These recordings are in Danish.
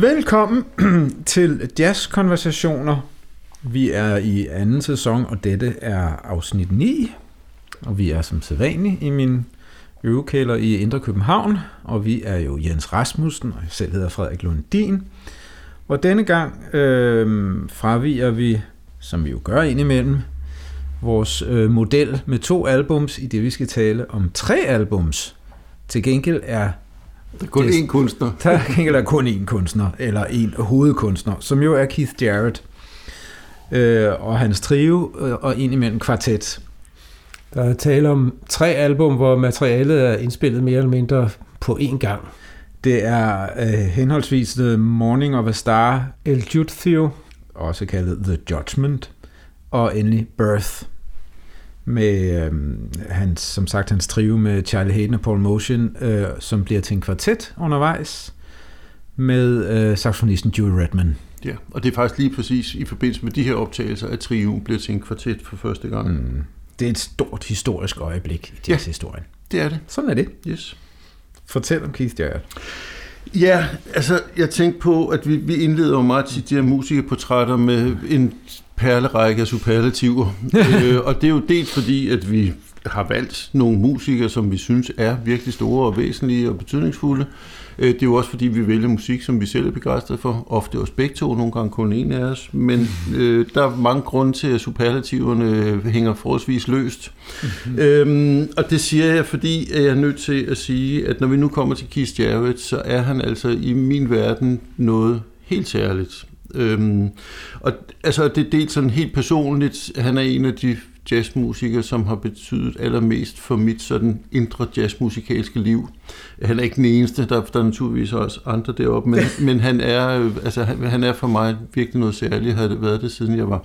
Velkommen til Jazzkonversationer. Vi er i anden sæson, og dette er afsnit 9. Og vi er som sædvanligt i min øvekælder i Indre København. Og vi er jo Jens Rasmussen, og jeg selv hedder Frederik Lundin. Og denne gang øh, fraviger vi, som vi jo gør indimellem, vores øh, model med to albums, i det vi skal tale om tre albums. Til gengæld er der er kun én kunstner. Der er kun én kunstner, eller en hovedkunstner, som jo er Keith Jarrett øh, og hans trio, øh, og indimellem kvartet. Der er tale om tre album, hvor materialet er indspillet mere eller mindre på én gang. Det er øh, henholdsvis The Morning of a Star, El Jutthio, også kaldet The Judgment, og endelig Birth med øh, hans, som sagt hans trio med Charlie Hayden og Paul Motion, øh, som bliver til en kvartet undervejs med øh, saxofonisten Joey Redman. Ja, og det er faktisk lige præcis i forbindelse med de her optagelser, at trioen bliver til en kvartet for første gang. Mm. Det er et stort historisk øjeblik i jazzhistorien. Ja, det er det. Sådan er det. Yes. Fortæl om Keith Jarrett. Ja, altså jeg tænkte på, at vi, vi indleder jo meget til de her musikerportrætter med en perlerække af superlativer. øh, og det er jo dels fordi, at vi har valgt nogle musikere, som vi synes er virkelig store og væsentlige og betydningsfulde. Øh, det er jo også fordi, vi vælger musik, som vi selv er begejstrede for. Ofte også begge to, nogle gange kun en af os. Men øh, der er mange grunde til, at superlativerne hænger forholdsvis løst. Mm-hmm. Øhm, og det siger jeg, fordi jeg er nødt til at sige, at når vi nu kommer til Keith Jarrett, så er han altså i min verden noget helt særligt. Øhm, og altså, det er dels sådan helt personligt, han er en af de jazzmusikere, som har betydet allermest for mit sådan indre jazzmusikalske liv. Han er ikke den eneste, der, der er naturligvis også andre deroppe, men, men han, er, altså, han, han er for mig virkelig noget særligt. Jeg havde været det, siden jeg var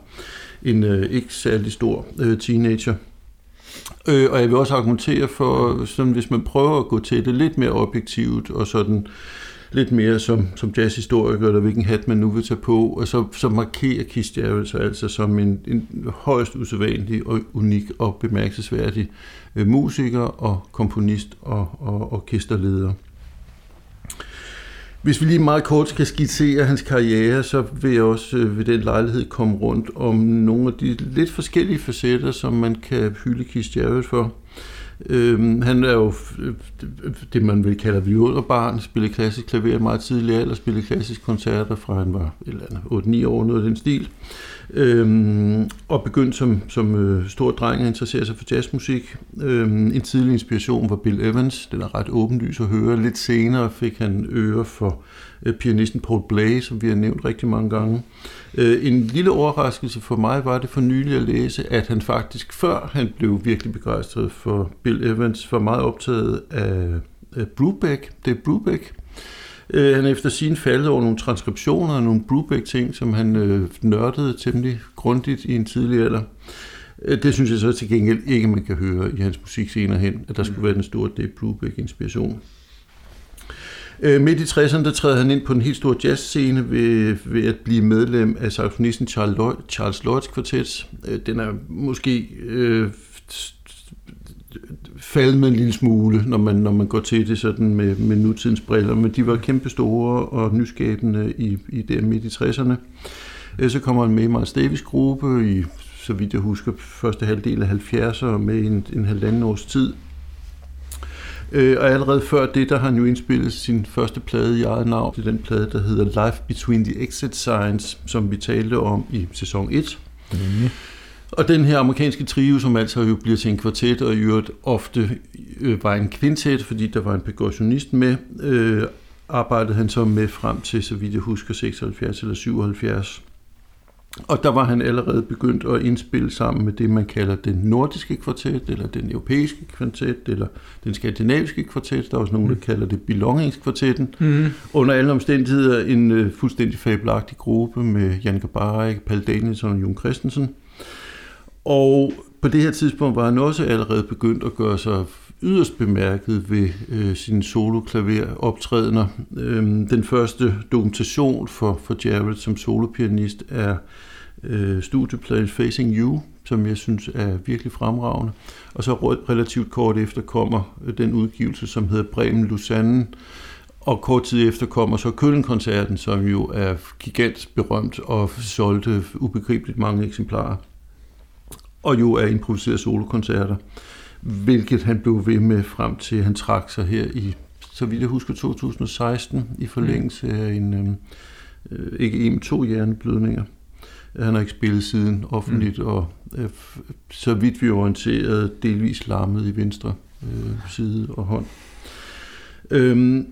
en øh, ikke særlig stor øh, teenager. Øh, og jeg vil også argumentere for, sådan, hvis man prøver at gå til det lidt mere objektivt og sådan øh, lidt mere som, som jazzhistoriker, eller hvilken hat man nu vil tage på, og så, så markerer Keith Jarrett sig altså som en, en højst usædvanlig og unik og bemærkelsesværdig øh, musiker og komponist og, og orkesterleder. Hvis vi lige meget kort skal skitsere hans karriere, så vil jeg også øh, ved den lejlighed komme rundt om nogle af de lidt forskellige facetter, som man kan hylde Keith Jarrett for. Øhm, han er jo øh, det, man vil kalde violerbarn, spillede klassisk klaver meget tidligere, alder, spillede klassisk koncerter fra han var 8-9 år, noget af den stil. Øhm, og begyndte som, som øh, stor dreng at interessere sig for jazzmusik. Øhm, en tidlig inspiration var Bill Evans, den er ret åbenlys at høre. Lidt senere fik han øre for øh, pianisten Paul Blay, som vi har nævnt rigtig mange gange. Øh, en lille overraskelse for mig var det for nylig at læse, at han faktisk før han blev virkelig begejstret for Bill Evans, var meget optaget af, af Brubeck. Det er Brubeck, Øh, han er efter sin faldet over nogle transkriptioner og nogle Brubeck-ting, som han øh, nørdede temmelig grundigt i en tidlig alder. Øh, det synes jeg så til gengæld ikke, man kan høre i hans musik senere hen, at der skulle være den store Dave Brubeck-inspiration. Øh, midt i 60'erne, der træder han ind på en helt stor jazzscene ved, ved at blive medlem af saxofonisten Charles, Charles Lloyds kvartet. Øh, den er måske øh, faldet med en lille smule, når man, når man går til det sådan med, med nutidens briller, men de var kæmpe store og nyskabende i, i der midt i 60'erne. Øh, så kommer han med i Miles Davis gruppe i, så vidt jeg husker, første halvdel af 70'erne med en, en halvanden års tid. Øh, og allerede før det, der har han jo indspillet sin første plade i eget navn. Det er den plade, der hedder Life Between the Exit Signs, som vi talte om i sæson 1. Mm. Og den her amerikanske trio, som altså jo bliver til en kvartet, og i øvrigt ofte øh, var en kvintet, fordi der var en percussionist med, øh, arbejdede han så med frem til, så vidt jeg husker, 76 eller 77. Og der var han allerede begyndt at indspille sammen med det, man kalder den nordiske kvartet, eller den europæiske kvartet, eller den skandinaviske kvartet. Der er også nogen, der mm. kalder det belongingskvartetten. Mm. Under alle omstændigheder en uh, fuldstændig fabelagtig gruppe med Jan Gabarik, Paul Danielsen og Jon Christensen. Og på det her tidspunkt var han også allerede begyndt at gøre sig yderst bemærket ved øh, sine soloklaveroptrædener. Øhm, den første dokumentation for, for Jared som solopianist er øh, studiepladen Facing You, som jeg synes er virkelig fremragende. Og så relativt kort efter kommer øh, den udgivelse, som hedder Bremen Lausanne, Og kort tid efter kommer så Køln-koncerten, som jo er gigantisk berømt og solgte ubegribeligt mange eksemplarer. Og jo er improviserede solokoncerter, hvilket han blev ved med frem til, han trak sig her i, så vidt jeg husker, 2016 i forlængelse af en, øh, ikke en, to hjerneblødninger. Han har ikke spillet siden offentligt, mm. og øh, så vidt vi er orienteret, delvis larmet i venstre øh, side og hånd. Øhm,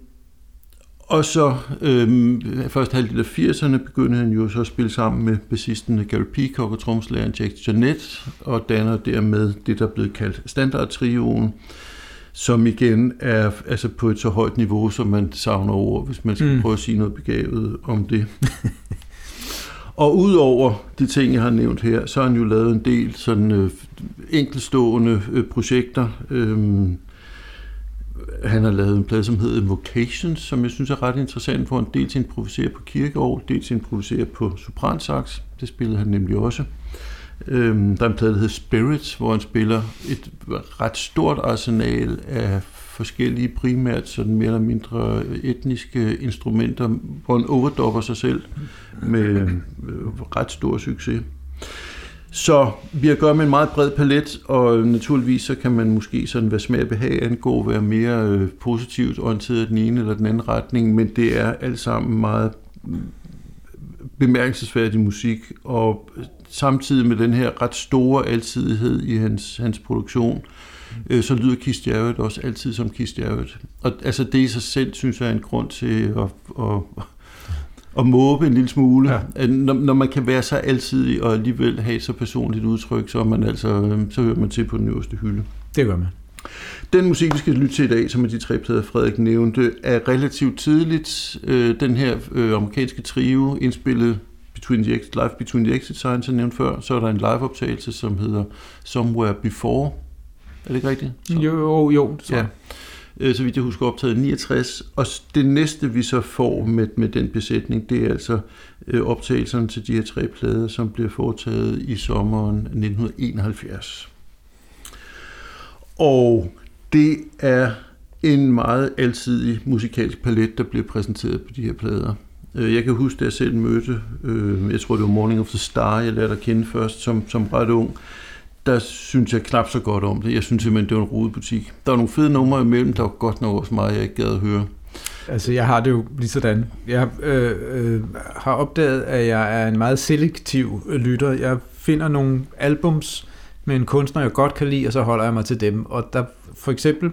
og så øhm, først halvdel af 80'erne begyndte han jo så at spille sammen med bassisten Gary Peacock og tromslæren Jack Janet, og danner dermed det, der er blevet kaldt standardtrioen, som igen er altså på et så højt niveau, som man savner ord, hvis man skal mm. prøve at sige noget begavet om det. og udover de ting, jeg har nævnt her, så har han jo lavet en del sådan øh, enkelstående øh, projekter, øh, han har lavet en plade, som hedder Vocations, som jeg synes er ret interessant, hvor han dels improviserer på kirkeår, dels improviserer på sopransax. Det spillede han nemlig også. Øhm, der er en plade, der hedder Spirits, hvor han spiller et ret stort arsenal af forskellige, primært sådan mere eller mindre etniske instrumenter, hvor han overdopper sig selv med øh, ret stor succes. Så vi har at gøre med en meget bred palet, og øh, naturligvis så kan man måske sådan, hvad smag behag angår, være mere øh, positivt orienteret i den ene eller den anden retning, men det er alt sammen meget mm, bemærkelsesværdig musik, og øh, samtidig med den her ret store altidighed i hans, hans produktion, øh, så lyder Keith Jarrett også altid som Keith Jarrett. Og altså det i sig selv, synes jeg, er en grund til at, at, at måbe en lille smule. Ja. Når, når man kan være så altid og alligevel have så personligt udtryk, så, man altså, øhm, så hører man til på den øverste hylde. Det gør man. Den musik, vi skal lytte til i dag, som er de tre plader, Frederik nævnte, er relativt tidligt. Øh, den her øh, amerikanske trio, indspillet Between the Exit, Live Between the Exit Signs, jeg nævnte før. Så er der en live-optagelse, som hedder Somewhere Before. Er det ikke rigtigt? Så. Jo, jo, jo. Så. Ja. Øh, så vidt jeg husker, optaget 69. Og det næste, vi så får med, med den besætning, det er altså øh, optagelserne til de her tre plader, som bliver foretaget i sommeren 1971. Og det er en meget alsidig musikalsk palet, der bliver præsenteret på de her plader. Øh, jeg kan huske, da jeg selv mødte, øh, jeg tror det var Morning of the Star, jeg lærte at kende først som, som ret ung, der synes jeg knap så godt om det. Jeg synes simpelthen, det var en rodebutik. Der var nogle fede numre imellem, der var godt nok også meget, jeg ikke gad at høre. Altså, jeg har det jo lige sådan. Jeg øh, øh, har opdaget, at jeg er en meget selektiv øh, lytter. Jeg finder nogle albums med en kunstner, jeg godt kan lide, og så holder jeg mig til dem. Og der for eksempel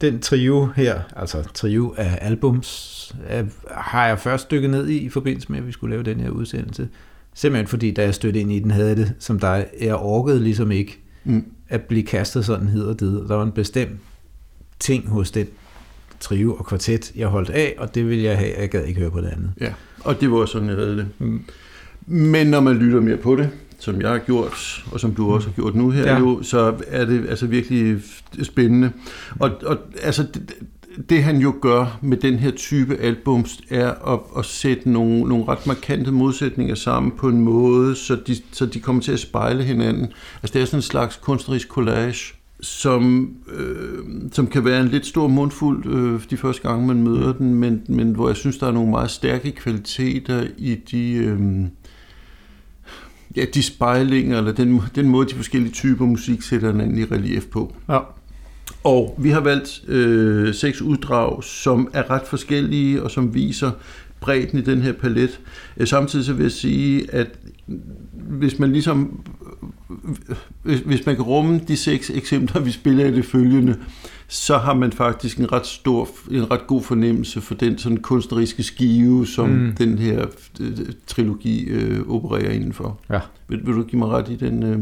den trio her, altså trio af albums, øh, har jeg først dykket ned i i forbindelse med, at vi skulle lave den her udsendelse. Simpelthen fordi, da jeg stødte ind i den, havde det som dig. Jeg orkede ligesom ikke mm. at blive kastet sådan hed og det. Der var en bestemt ting hos den trio og kvartet, jeg holdt af, og det ville jeg have. Jeg gad ikke høre på det andet. Ja, og det var sådan, jeg havde det. Mm. Men når man lytter mere på det, som jeg har gjort, og som du også har gjort nu her, ja. jo, så er det altså virkelig spændende. Og, og altså, det, det han jo gør med den her type albums, er at, at sætte nogle, nogle ret markante modsætninger sammen på en måde, så de, så de kommer til at spejle hinanden. Altså det er sådan en slags kunstnerisk collage, som, øh, som kan være en lidt stor mundfuld øh, de første gange, man møder den, men, men hvor jeg synes, der er nogle meget stærke kvaliteter i de... Øh, ja, de spejlinger, eller den, den måde, de forskellige typer musik sætter hinanden i relief på. Ja. Og vi har valgt øh, seks uddrag, som er ret forskellige, og som viser bredden i den her palet. Øh, samtidig så vil jeg sige, at hvis man ligesom hvis, hvis man kan rumme de seks eksempler, vi spiller i det følgende, så har man faktisk en ret stor, en ret god fornemmelse for den sådan kunstneriske skive, som mm. den her øh, trilogi øh, opererer indenfor. Ja. Vil, vil du give mig ret i den? Øh...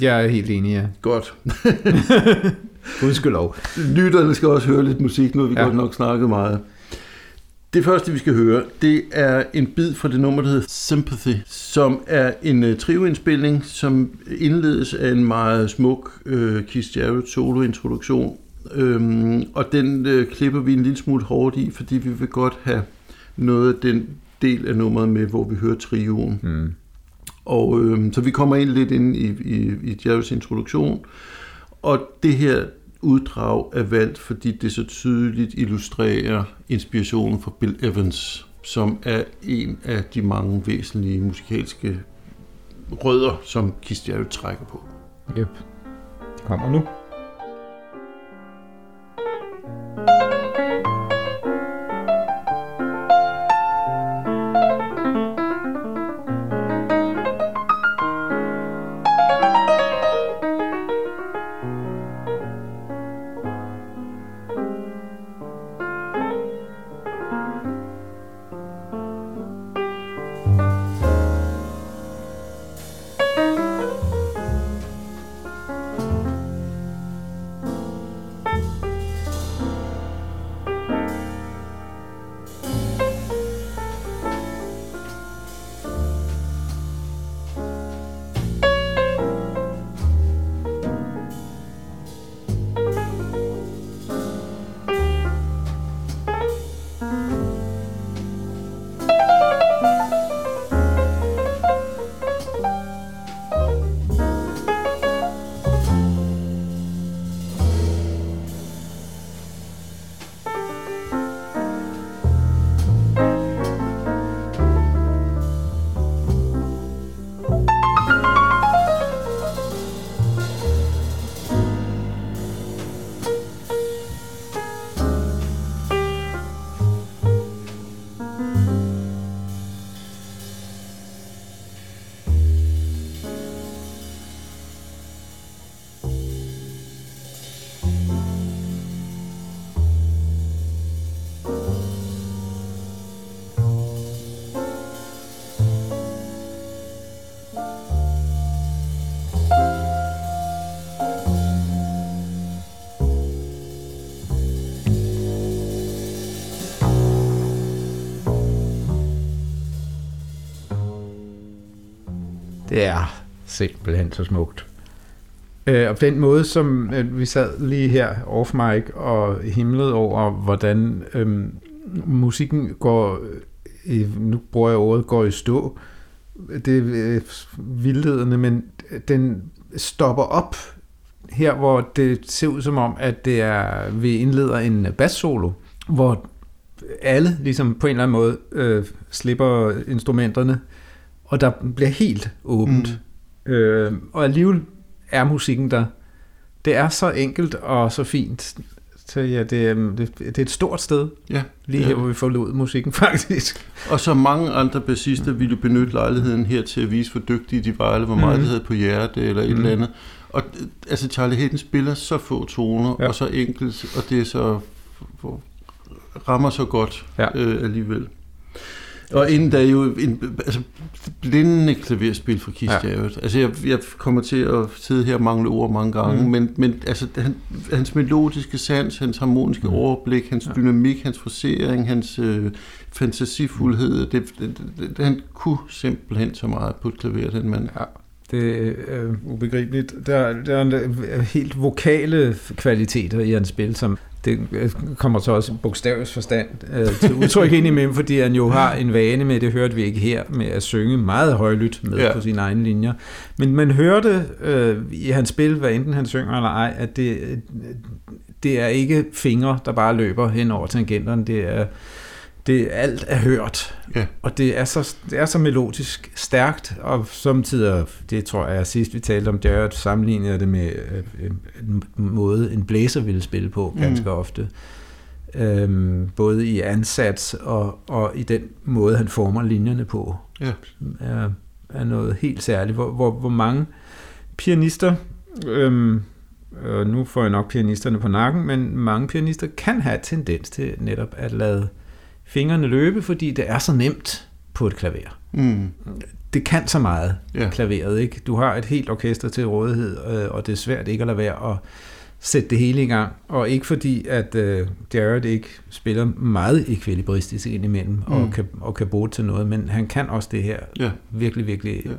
Jeg er helt enig, ja. Godt. Gudskelov. Lytterne skal også høre lidt musik, nu har vi ja. godt nok snakket meget. Det første, vi skal høre, det er en bid fra det nummer, der hedder Sympathy, som er en uh, trioindspilning, som indledes af en meget smuk uh, Keith Jarrett solo-introduktion. Um, og den uh, klipper vi en lille smule hårdt i, fordi vi vil godt have noget af den del af nummeret med, hvor vi hører trioen. Mm. Og uh, så vi kommer ind lidt ind i, i, i Jarretts introduktion, og det her uddrag er valgt, fordi det så tydeligt illustrerer inspirationen fra Bill Evans, som er en af de mange væsentlige musikalske rødder, som Keith Jarrett trækker på. Yep. Kommer nu. Det Ja, simpelthen så smukt. Øh, og den måde, som øh, vi sad lige her off mic og himlede over, hvordan øh, musikken går, øh, nu bruger jeg ordet, går i stå. Det er øh, vildledende, men den stopper op her, hvor det ser ud som om, at det er, vi indleder en bass-solo, hvor alle ligesom på en eller anden måde øh, slipper instrumenterne, og der bliver helt åbent. Mm. Øh, og alligevel er musikken der. Det er så enkelt og så fint. Så ja, det, er, det, det er et stort sted, Ja, lige ja. her, hvor vi forlod musikken faktisk. Og så mange andre bassister ville benytte lejligheden her til at vise, hvor dygtige de var, eller hvor meget Mhm. de havde på hjerte, eller et Mhm. eller andet. Og altså, Charlie Hayden spiller så få toner, Ja. og så enkelt, og det er så rammer så godt Ja. øh, alligevel. Og inden der er jo en altså, blændende klaverspil fra Keith Ja. Jarrett. Altså, jeg, jeg kommer til at sidde her og mangle ord mange gange, mm. men, men altså, han, hans melodiske sans, hans harmoniske mm. overblik, hans Ja. dynamik, hans frasering, hans øh, fantasifuldhed, det, det, det, han kunne simpelthen så meget på et klaver, den mand. Ja, det er øh, ubegribeligt. Der, der er en, øh, helt vokale kvaliteter i hans spil, som det øh, kommer så også i bogstavets forstand øh, til udtryk ind imellem, fordi han jo har en vane med, det hørte vi ikke her, med at synge meget højlydt med ja. Ja. på sine egne linjer. Men man hørte øh, i hans spil, hvad enten han synger eller ej, at det, øh, det er ikke fingre, der bare løber hen over tangenterne, det er det alt er hørt. Ja. Og det er, så, det er så melodisk stærkt, og samtidig, det tror jeg sidst vi talte om, det er at sammenligne det med øh, en måde, en blæser ville spille på ganske Mm. ofte. Øhm, både i ansats og, og i den måde, han former linjerne på, Ja. er, er noget helt særligt. Hvor, hvor, hvor mange pianister, øhm, øh, nu får jeg nok pianisterne på nakken, men mange pianister kan have tendens til netop at lade fingrene løbe, fordi det er så nemt på et klaver. Mm. Det kan så meget, Ja. klaveret, ikke? Du har et helt orkester til rådighed, øh, og det er svært ikke at lade være at sætte det hele i gang. Og ikke fordi, at øh, Jared ikke spiller meget ekvilibristisk indimellem, mm. og, kan, og kan bruge til noget, men han kan også det her Ja. virkelig, virkelig. Ja.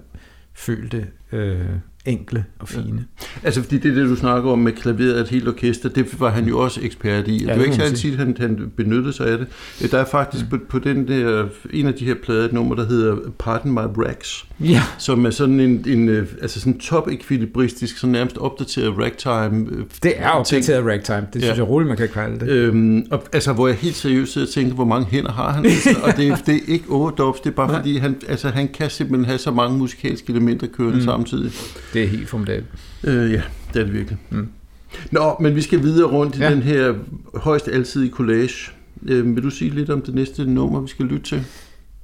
følte, øh, enkle og fine. Altså, fordi det er det, du snakker om med klaveret, et helt orkester, det var han jo også ekspert i. Ja, det var ikke så altid, han, han benyttede sig af det. Der er faktisk mm. på, på den der, en af de her plader, et nummer, der hedder Pardon My Rags, Ja. som er sådan en, en øh, altså sådan top ekvilibristisk, sådan nærmest opdateret ragtime. øh, Det er ting. opdateret ragtime. Det synes Ja. jeg roligt, man kan kalde det. Øhm, og, altså, hvor jeg helt seriøst sidder og tænker, hvor mange hænder har han? Altså, og det, det er ikke overdubs, det er bare Nej. fordi, han, altså, han kan simpelthen have så mange musikalske elementer kørende mm. samtidig. Det er helt formidabelt. Øh, ja, det er det virkelig. Mm. Nå, men vi skal videre rundt i Ja. den her højst alsidige collage. Øh, vil du sige lidt om det næste nummer, vi skal lytte til?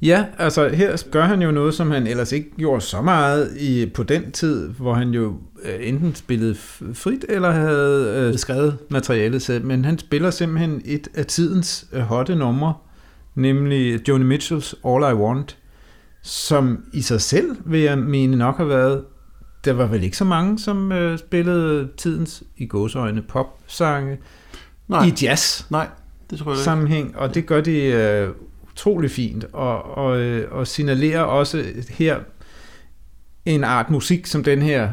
Ja, altså her gør han jo noget, som han ellers ikke gjorde så meget i, på den tid, hvor han jo øh, enten spillede frit eller havde øh, skrevet materialet selv, men han spiller simpelthen et af tidens øh, hotte numre, nemlig Joni Mitchells All I Want, som i sig selv, vil jeg mene nok har været, der var vel ikke så mange, som øh, spillede tidens, i gåseøjne, popsange Nej, i jazz nej det tror jeg ikke. sammenhæng, og det gør de øh, utrolig fint, og, og, øh, og signalerer også her en art musik, som den her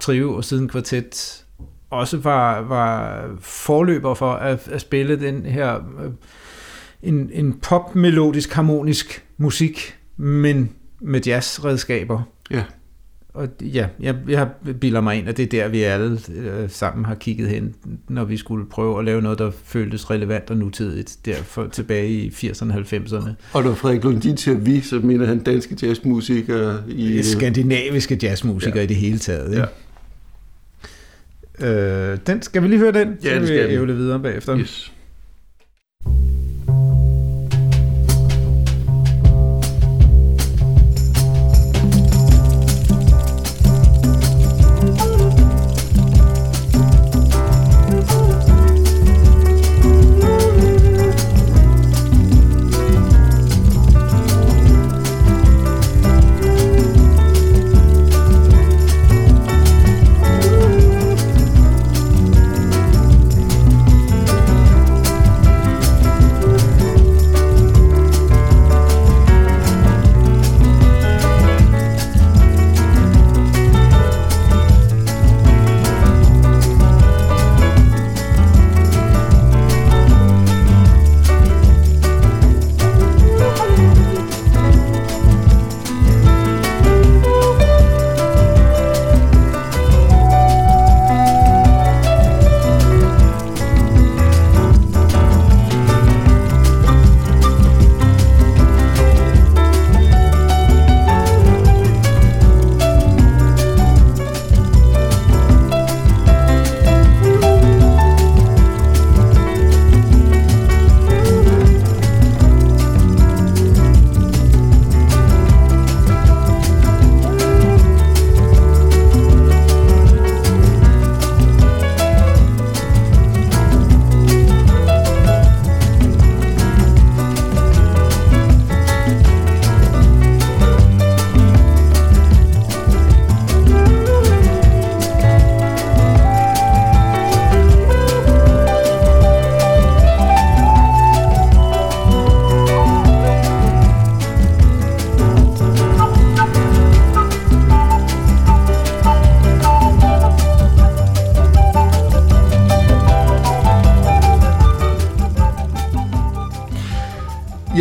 trio og siden kvartet også var, var forløber for at, at spille den her øh, en, en popmelodisk harmonisk musik, men med jazzredskaber. Ja. Og ja, jeg, jeg bilder mig ind, at det er der, vi alle øh, sammen har kigget hen, når vi skulle prøve at lave noget, der føltes relevant og nutidigt, derfor tilbage i 80'erne og 90'erne. Og når Frederik Lundin til at vi, så mener han danske jazzmusikere i... øh, Skandinaviske jazzmusikere ja. I det hele taget. Ikke? Ja. Øh, den, skal vi lige høre den? Ja, så det skal vi. ævle videre bagefter. Yes.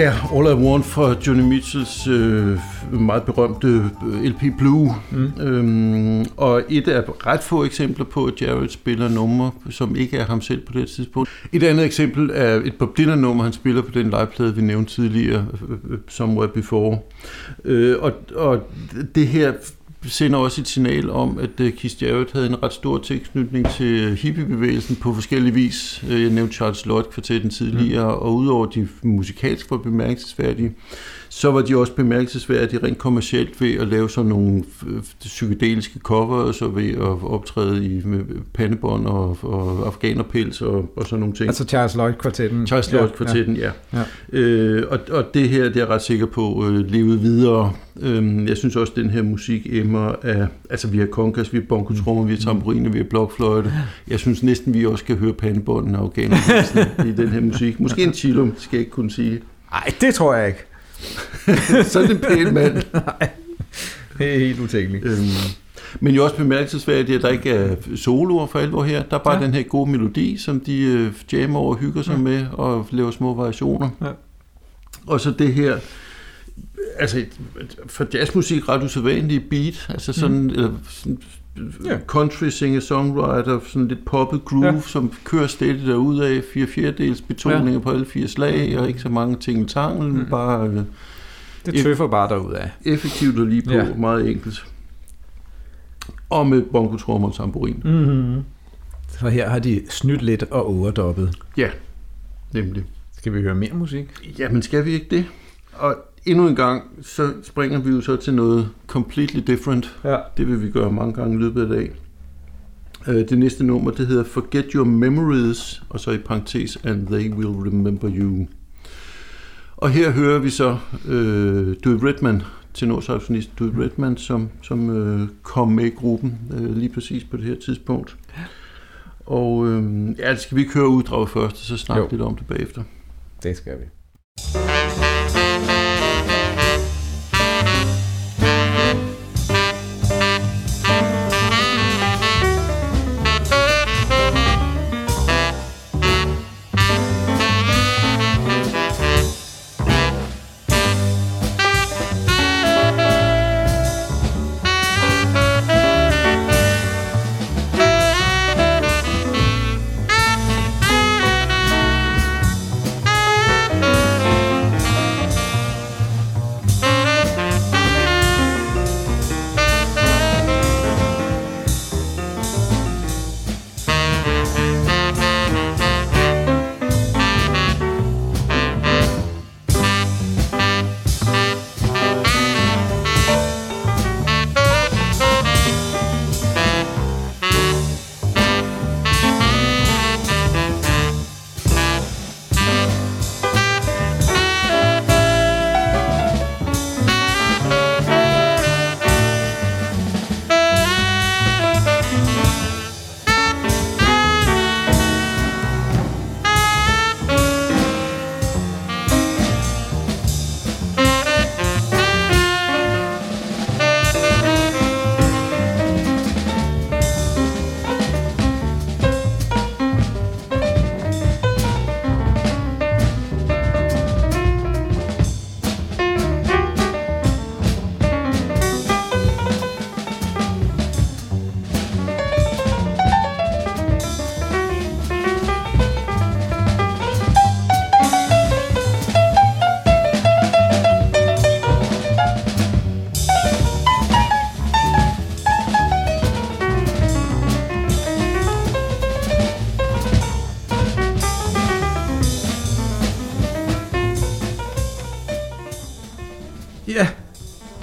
Ja, All I Want fra Johnny Mitchells øh, meget berømte øh, LP Blue. Mm. Øhm, og et af ret få eksempler på, at Jared spiller numre, som ikke er ham selv på det tidspunkt. Et andet eksempel er et Bob Dylan-nummer, han spiller på den liveplade, vi nævnte tidligere, øh, øh, Somewhere Before. Øh, og, og det her sender også et signal om, at øh, Keith Jarrett havde en ret stor tilknytning til hippiebevægelsen på forskellige vis. Øh, Jeg nævnte Charles Lloyd kvartetten tidligere, mm. og udover de musikalsk var bemærkelsesværdige, så var de også bemærkelsesværdige rent kommercielt ved at lave sådan nogle øh, psykedeliske covers og ved at optræde i pandebånd og, og afghanerpels og, og sådan nogle ting. Altså Charles Lloyd-kvartetten. Charles Lloyd kvartetten, ja. Ja. ja. Øh, og, og det her, det er jeg ret sikker på, øh, levede videre. Øhm, jeg synes også, at den her musik emmer af, altså vi har kongas, vi har bongotrummer, vi har tamburiner, vi har blokfløjte. Jeg synes næsten, vi også kan høre pandebånden og afghanerpelsen i den her musik. Måske en chillum, skal jeg ikke kunne sige. Nej, det tror jeg ikke. Sådan en pæn mand. Det er helt utænkeligt. Øhm, Men jo også bemærkelsesværdigt, at der ikke er soloer for alvor her. Der er bare Ja. den her gode melodi, som de øh, jammer og hygger sig ja. med og laver små variationer. Ja. Og så det her, altså for jazzmusik ret usædvanlige beat, altså sådan, mm. eller sådan Ja. ja. country singer-songwriter, sådan lidt poppet groove, Ja. ja. som kører stedigt derud af fire fjerdedels betoninger ja. på alle fire slag, og ikke så mange ting tangel, Mm. mm. bare øh, Det tøffer bare derud af. effektivt og lige på, Ja. ja. meget enkelt. Og med bongotrummer og tamburin. Mm-hmm. Så her har de snydt lidt og overdoppet. Ja, nemlig. Skal vi høre mere musik? Jamen skal vi ikke det? Og endnu en gang, så springer vi jo så til noget completely different. Ja. Det vil vi gøre mange gange i løbet af dag. Øh, Det næste nummer, det hedder Forget Your Memories, og så i parentes, And They Will Remember You. Og her hører vi så øh, Dewey Redman, tenorsaxofonist Dewey Redman, som, som øh, kom med i gruppen øh, lige præcis på det her tidspunkt. Og øh, ja, skal vi ikke høre uddraget først, og så snakke Jo. lidt om det bagefter. Det skal vi.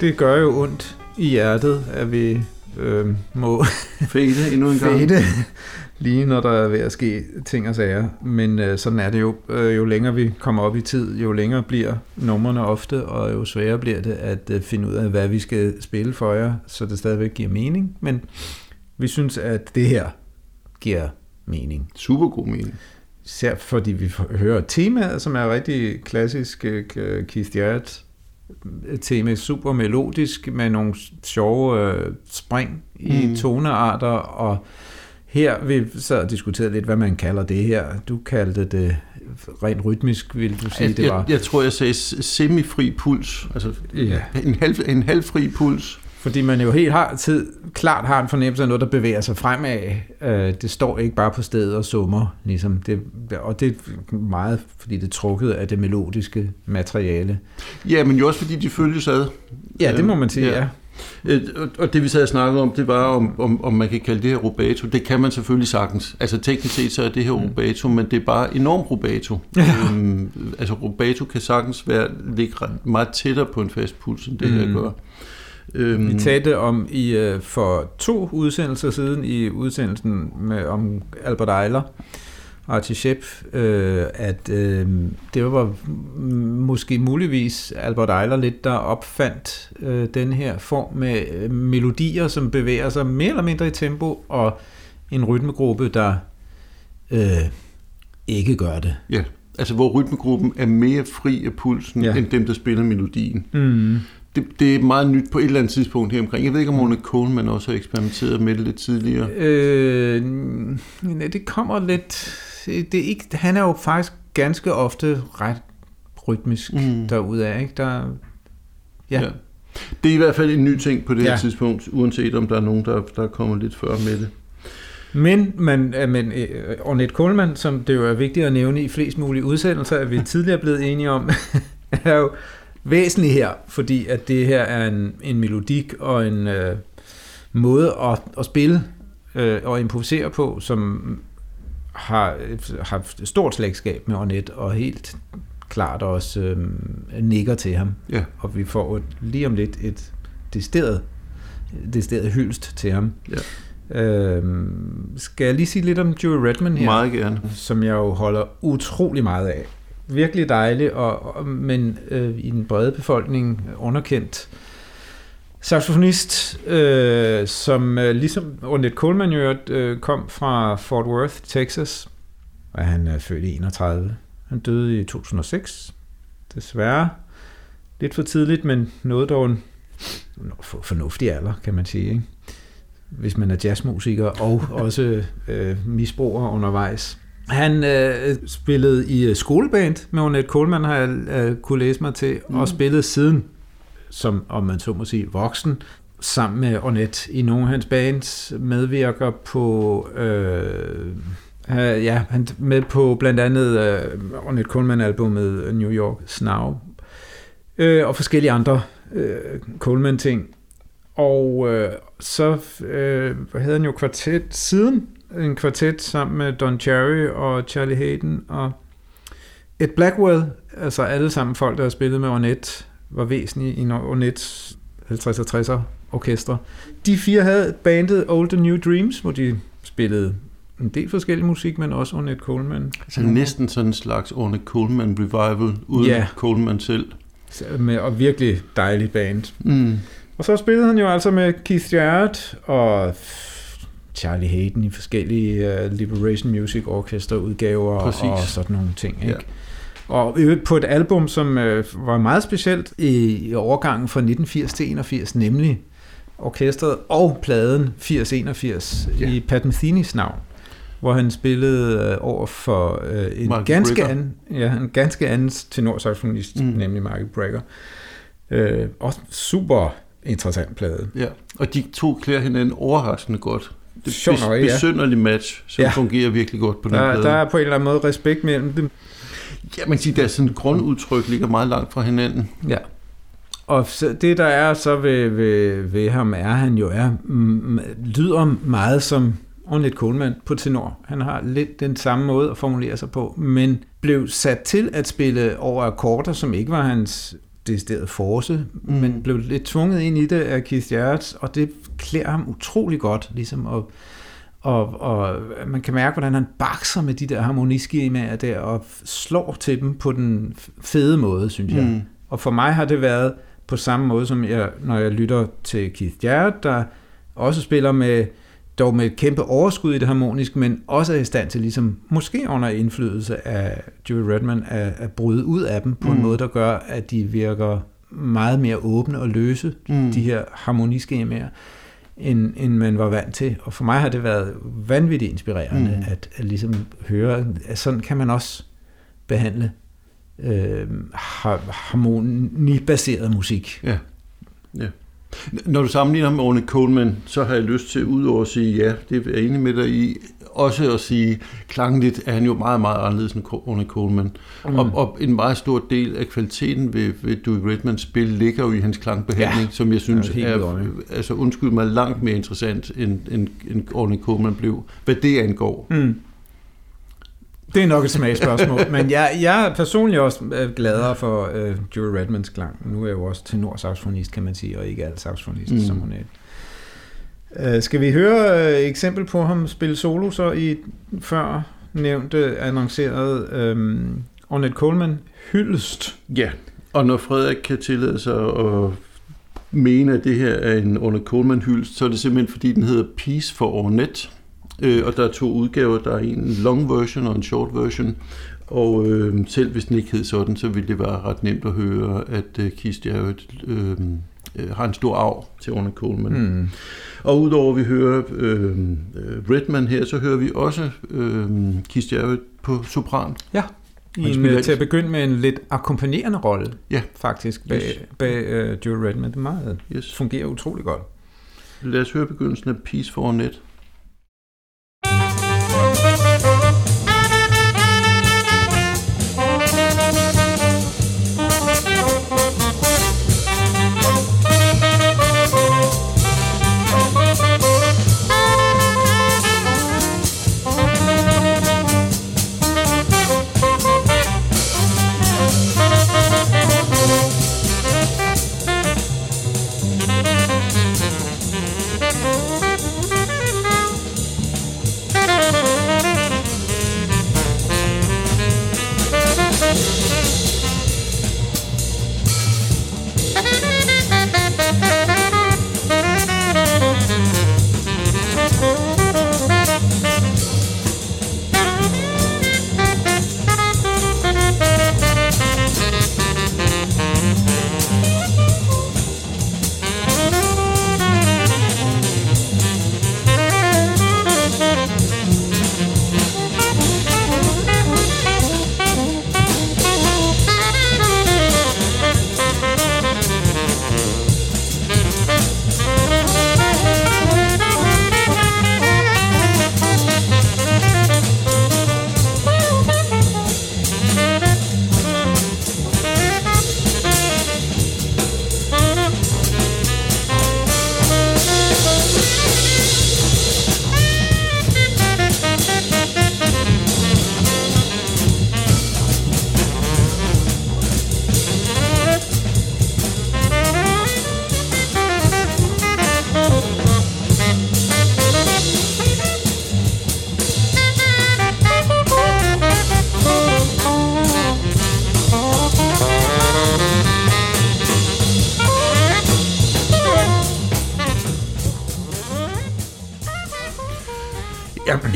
Det gør jo ondt i hjertet, at vi øh, må Fade endnu en gang. fade lige når der er ved at ske ting og sager. Men øh, sådan er det jo. Øh, jo længere vi kommer op i tid, jo længere bliver numrene ofte, og jo sværere bliver det at øh, finde ud af, hvad vi skal spille for jer, så det stadigvæk giver mening. Men vi synes, at det her giver mening. Super god mening. Især fordi vi hører temaet, som er rigtig klassisk øh, Keith Jarrett tema, super melodisk med nogle sjove øh, spring i Mm. tonearter, og her vi så og diskuterede lidt, hvad man kalder det her. Du kaldte det rent rytmisk, vil du sige, Jeg, det var. jeg, jeg tror, jeg sagde semifri puls. Altså Ja. en, halv, en halvfri puls. Fordi man jo helt har tid, klart har en fornemmelse af noget, der bevæger sig fremad. Øh, det står ikke bare på stedet og summer, ligesom. Det, og det er meget, fordi det er trukket af det melodiske materiale. Ja, men jo også fordi de følges ad. Ja, det må man sige, ja. Ja. Øh, og- det vi sad og snakkede om, det var, om, om, om man kan kalde det her rubato. Det kan man selvfølgelig sagtens. Altså teknisk set så er det her Mm. rubato, men det er bare enormt rubato. Ja. Øhm, altså rubato kan sagtens være, ligge meget tættere på en fast puls, end det her Mm. gør. Øhm, Vi talte om i øh, for to udsendelser siden i udsendelsen med, om Albert Eiler, Archie Shepp, øh, at øh, det var måske muligvis Albert Eiler lidt, der opfandt øh, den her form med øh, melodier, som bevæger sig mere eller mindre i tempo, og en rytmegruppe, der øh, ikke gør det. Altså hvor rytmegruppen er mere fri af pulsen, Ja. ja. end dem, der spiller melodien. Mm. Det, det er meget nyt på et eller andet tidspunkt her omkring. Jeg ved ikke, om Ornette Coleman også har eksperimenteret med det lidt tidligere. Øh, nej, det kommer lidt... Det er ikke, han er jo faktisk ganske ofte ret rytmisk mm. derudaf. Ikke? Der, ja. ja. Det er i hvert fald en ny ting på det ja. her tidspunkt, uanset om der er nogen, der, der kommer lidt før med det. Men, men, men øh, Ornette Coleman, som det jo er vigtigt at nævne i flest mulige udsendelser, er vi tidligere blevet enige om, er jo væsentlig her, fordi at det her er en, en melodik og en øh, måde at, at spille øh, og improvisere på, som har haft stort slægtskab med Ornette, og helt klart også øh, nikker til ham. Ja. Og vi får et, lige om lidt et decideret, decideret hyldst til ham. Ja. Øh, skal jeg lige sige lidt om Joey Redman her? Meget gerne. Som jeg jo holder utrolig meget af. Virkelig dejlig, og, og, men øh, i den brede befolkning underkendt saxofonist, øh, som øh, ligesom Ornette Coleman jo øh, kom fra Fort Worth, Texas, og han er født i 31. Han døde i 2006, desværre. Lidt for tidligt, men noget dog en fornuftig alder, kan man sige. Ikke? hvis man er jazzmusiker, og også øh, misbruger undervejs. Han øh, spillede i øh, skoleband med Ornette Coleman, har jeg øh, kunne læse mig til, mm. og spillede siden, som om man så må sige, voksen, sammen med Ornette i nogle af hans bands, medvirker på... Øh, ja, han med på blandt andet øh, Ornette Coleman-albumet New York Snow, øh, og forskellige andre øh, Coleman-ting. Og øh, så øh, havde han jo kvartet siden, en kvartet sammen med Don Cherry og Charlie Hayden og Ed Blackwell, altså alle sammen folk, der har spillet med Ornette, var væsentlige i Ornettes 50'er 60'er orkestre. De fire havde bandet Old and New Dreams, hvor de spillede en del forskellig musik, men også Ornette Coleman. Altså næsten sådan en slags Ornette Coleman revival, uden ja. Coleman selv. Med, og virkelig dejlig band. Mm. Og så spillede han jo altså med Keith Jarrett og Charlie Hayden i forskellige uh, Liberation Music Orchestra udgaver Præcis. og sådan nogle ting. Ikke? Ja. Og på et album, som uh, var meget specielt i, i overgangen fra 1980 til 81, nemlig orkestret og pladen 8081 ja. i Pat Metheny's navn, hvor han spillede uh, over for uh, en, ganske anden, ja, en ganske anden tenorsaxofonist, mm. nemlig Mark Brecker. Uh, og super interessant plade. Ja, og de to klæder hinanden overraskende godt. Det er Sjovt nok, besynderlig ja. match, som ja. fungerer virkelig godt på den der, plade. Der er på en eller anden måde respekt mellem dem. Ja, man kan sige, at sådan grundudtryk ligger meget langt fra hinanden. Ja. Og det, der er så ved, ved, ved ham, er, han jo er, mm, lyder meget som Ornette Coleman på tenor. Han har lidt den samme måde at formulere sig på, men blev sat til at spille over akkorder, som ikke var hans decideret force, mm. men blev lidt tvunget ind i det af Keith Jarrett, og det klæder ham utrolig godt, ligesom at og, og man kan mærke, hvordan han bakser med de der harmoniskemaer der, og slår til dem på den fede måde, synes jeg. Mm. Og for mig har det været på samme måde, som jeg, når jeg lytter til Keith Jarrett, der også spiller med dog med et kæmpe overskud i det harmoniske, men også er i stand til, ligesom, måske under indflydelse af Joey Redman, at, at bryde ud af dem på mm. en måde, der gør, at de virker meget mere åbne og løse, mm. de her harmoniskemaer, end, end man var vant til. Og for mig har det været vanvittigt inspirerende mm. at, at ligesom høre, at sådan kan man også behandle øh, harmonibaseret musik. Ja, ja. Når du sammenligner med Orne Coleman, så har jeg lyst til, udover at sige ja, det er jeg enig med dig i, også at sige, klangligt er han jo meget, meget anderledes end Orne Coleman. Mm. Og, og en meget stor del af kvaliteten ved, ved Dewey Redmans spil ligger jo i hans klangbehandling, ja, som jeg synes er, er altså undskyld mig, langt mere interessant, end, end, end Orne Coleman blev, hvad det angår. Mm. Det er nok et smagsspørgsmål, men jeg, jeg er personligt også øh, gladere for uh, Joey Redmans klang. Nu er jeg jo også tenorsaxofonist, kan man sige, og ikke alt saxofonist, mm. som hun er. Uh, skal vi høre uh, eksempel på ham spille solo så i før nævnte annonceret øhm, Ornette Coleman hyldest? Ja, og når Frederik kan tillade sig at mene, at det her er en Ornette Coleman hyldest, så er det simpelthen fordi, den hedder Peace for Ornette. Øh, og der er to udgaver. Der er en long version og en short version. Og øh, selv hvis den ikke hed sådan, så ville det være ret nemt at høre, at øh, Keith Jarrett øh, øh, har en stor arv til Ornette Coleman. Mm. Og udover at vi hører øh, øh, Redman her, så hører vi også øh, Keith Jarrett på sopran. Ja, I en, spiller øh, til at begynde med en lidt akkompagnerende rolle, Ja. faktisk, bag, Yes. bag uh, Joe Redman. Det meget, Yes. fungerer utrolig godt. Lad os høre begyndelsen af Peace for Net.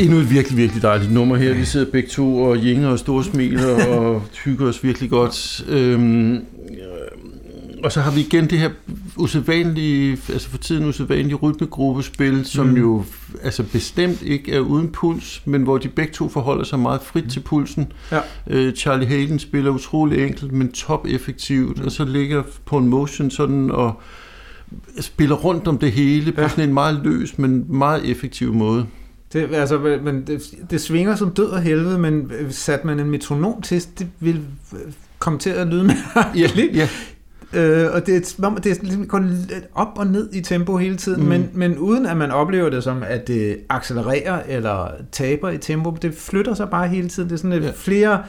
Endnu et virkelig, virkelig dejligt nummer her. Vi sidder begge to og jinger og store smiler og hygger os virkelig godt. Øhm, øh, og så har vi igen det her usædvanlige, altså for tiden usædvanlige rytmegruppespil, som Mm. mm. jo altså bestemt ikke er uden puls, men hvor de begge to forholder sig meget frit til pulsen. Ja. Øh, Charlie Hayden spiller utrolig enkelt, men top effektivt, og så ligger på en motion sådan og spiller rundt om det hele på Ja. ja. sådan en meget løs, men meget effektiv måde. Det, altså, men det, det svinger som død og helvede, men øh, satte man en metronom til, det ville øh, komme til at lyde mærkeligt. ja. Øh, og det er, det er ligesom lidt op og ned i tempo hele tiden, mm. Men, men uden at man oplever det som, at det accelererer eller taber i tempo. Det flytter sig bare hele tiden. Det er sådan Ja. flere,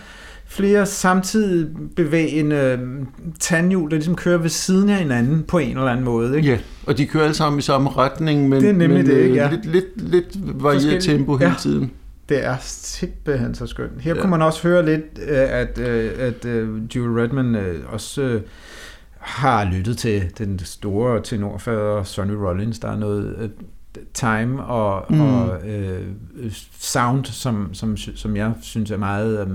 flere samtidig bevægende øh, tandhjul, der ligesom kører ved siden af hinanden på en eller anden måde. Ikke? Ja, og de kører alle sammen i samme retning, men, Det er nemlig men det, ikke? øh, Ja. lidt, lidt, lidt varieret tempo hele Ja. tiden. Det er simpelthen så skønt. Her ja. Kunne man også høre lidt, øh, at, at øh, Jules Redman også har lyttet til den store tenorfader Sonny Rollins. Der er noget time og, mm. Og øh, sound, som, som, som jeg synes er meget øh,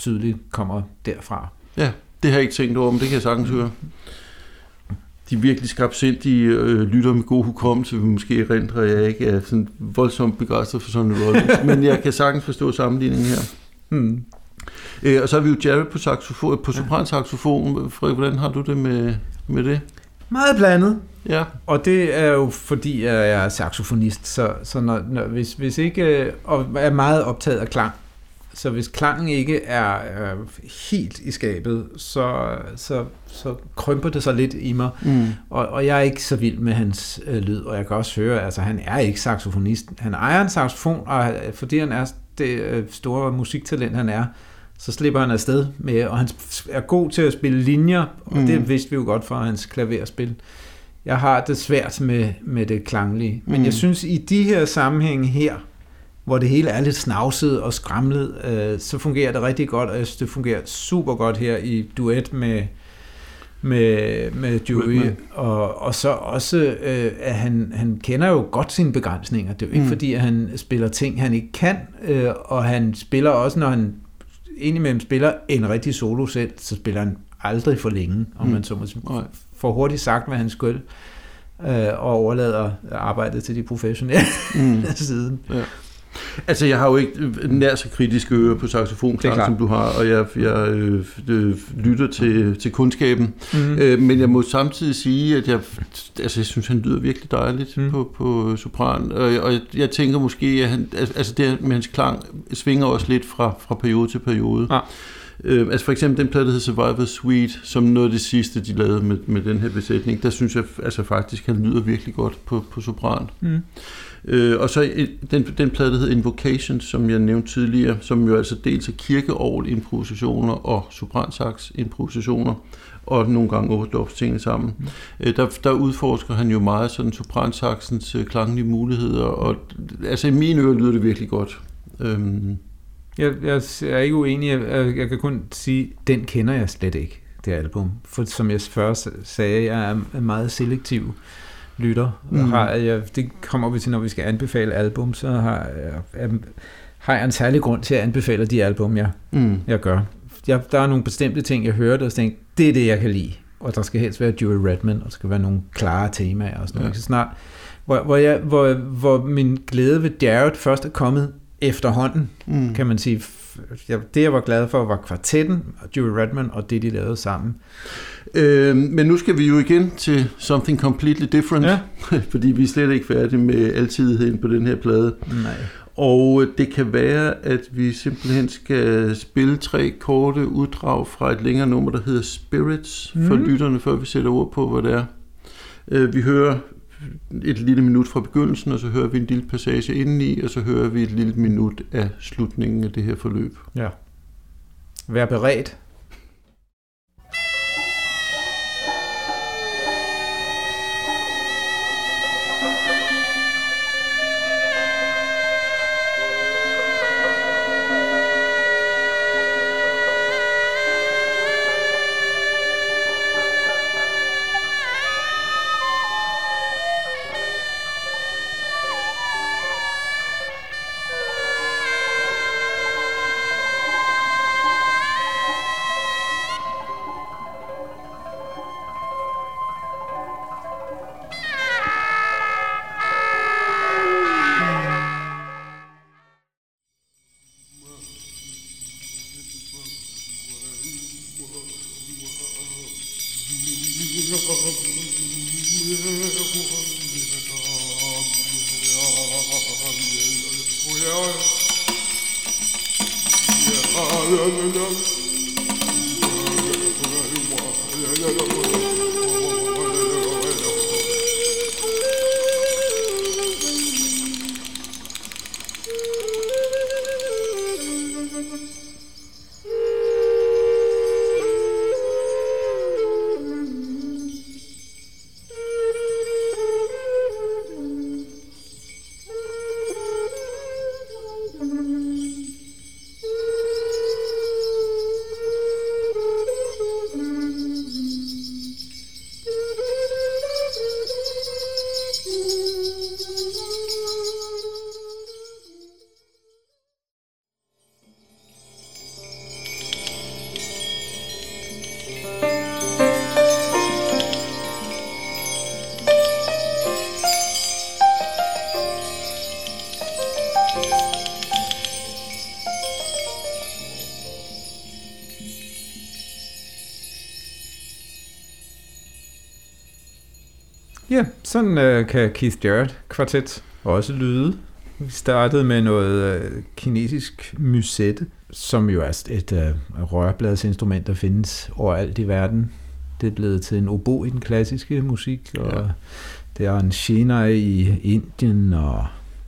tydeligt kommer derfra. Ja, det har jeg ikke tænkt over, men det kan jeg sagtens høre. De virkelig skarpsindige øh, lytter med god hukommelse, vil måske erindre, jeg ikke er sådan voldsomt begejstret for sådan noget, men jeg kan sagtens forstå sammenligningen her. Hmm. Øh, og så har vi jo Jared på, saxofon, på sopransaxofon. Frederik, hvordan har du det med, med det? Meget blandet. Ja, Og det er jo fordi, at jeg er saxofonist, så, så når, når, hvis, hvis ikke, øh, og er meget optaget af klang, så hvis klangen ikke er, er helt i skabet, så, så, så krymper det sig lidt i mig. mm. Og, og jeg er ikke så vild med hans øh, lyd, og jeg kan også høre, altså han er ikke saxofonist. Han ejer en saxofon, og fordi han er det øh, store musiktalent, han er, så slipper han afsted med, og han er god til at spille linjer, og. Mm. det vidste vi jo godt fra hans klaverspil. Jeg har det svært med, med det klanglige, men Mm. jeg synes i de her sammenhænge her, hvor det hele er lidt snavset og skramlet, øh, så fungerer det rigtig godt, og jeg synes, det fungerer super godt her i duet med, med, med. Redman. Og, og så også, øh, at han, han kender jo godt sine begrænsninger. Det er jo ikke mm. Fordi, at han spiller ting, han ikke kan, øh, og han spiller også, når han indimellem spiller en rigtig solo selv, så spiller han aldrig for længe, om Mm. man så må sige. For hurtigt sagt, hvad han skulle, øh, og overlader arbejdet til de professionelle Mm. siden. Altså, jeg har jo ikke nær så kritiske ører på saxofonklang, som du har, og jeg, jeg øh, øh, lytter til, til kundskaben. Mm. Øh, men jeg må samtidig sige, at jeg, altså, jeg synes, han lyder virkelig dejligt Mm. på, på sopran. Og, og jeg, jeg tænker måske, at han, altså det med hans klang svinger også lidt fra, fra periode til periode. Ja. Øh, altså for eksempel den plade, der hedder Survivor Suite, som noget af det sidste, de lavede med, med den her besætning, der synes jeg altså faktisk, han lyder virkelig godt på, på sopran. Mm. Øh, og så den, den plade, der hedder Invocation, som jeg nævnte tidligere, som jo altså dels er kirkeovl improvisationer og sopransax improvisationer, og nogle gange overdubs tingene sammen. Mm. Øh, der, der udforsker han jo meget sådan sopransaxens øh, klanglige muligheder, og altså i mine ører lyder det virkelig godt. Øhm, Jeg, jeg er ikke uenig. Jeg, jeg kan kun sige, den kender jeg slet ikke, det album. For som jeg først sagde, jeg er meget selektiv lytter. Mm. Har jeg, det kommer vi til, når vi skal anbefale album, så har jeg, har jeg en særlig grund til at anbefale de album, jeg, mm, jeg gør. Jeg, der er nogle bestemte ting, jeg hørte, og tænkte, det er det, jeg kan lide. Og der skal helst være Joey Redman, og der skal være nogle klare temaer og sådan noget. Ja. Så snart, hvor, hvor, jeg, hvor, hvor min glæde ved Jared først er kommet efterhånden, mm. kan man sige. Jeg, det, jeg var glad for, var kvartetten, og Joey Redman og det, de lavede sammen. Øh, men nu skal vi jo igen til Something Completely Different, Ja. fordi vi er slet ikke færdige med altidigheden på den her plade. Nej. Og det kan være, at vi simpelthen skal spille tre korte uddrag fra et længere nummer, der hedder Spirits, for Mhm. lytterne, før vi sætter ord på, hvad det er. Øh, Vi hører et lille minut fra begyndelsen, og så hører vi en lille passage indeni, og så hører vi et lille minut af slutningen af det her forløb. Ja. Vær beredt. Sådan øh, kan Keith Jarrett kvartet også lyde. Vi startede med noget øh, kinesisk musette, som jo er et øh, rørbladsinstrument, der findes overalt i verden. Det er blevet til en obo i den klassiske musik, og Ja. ja. det er en shinai i Indien, og,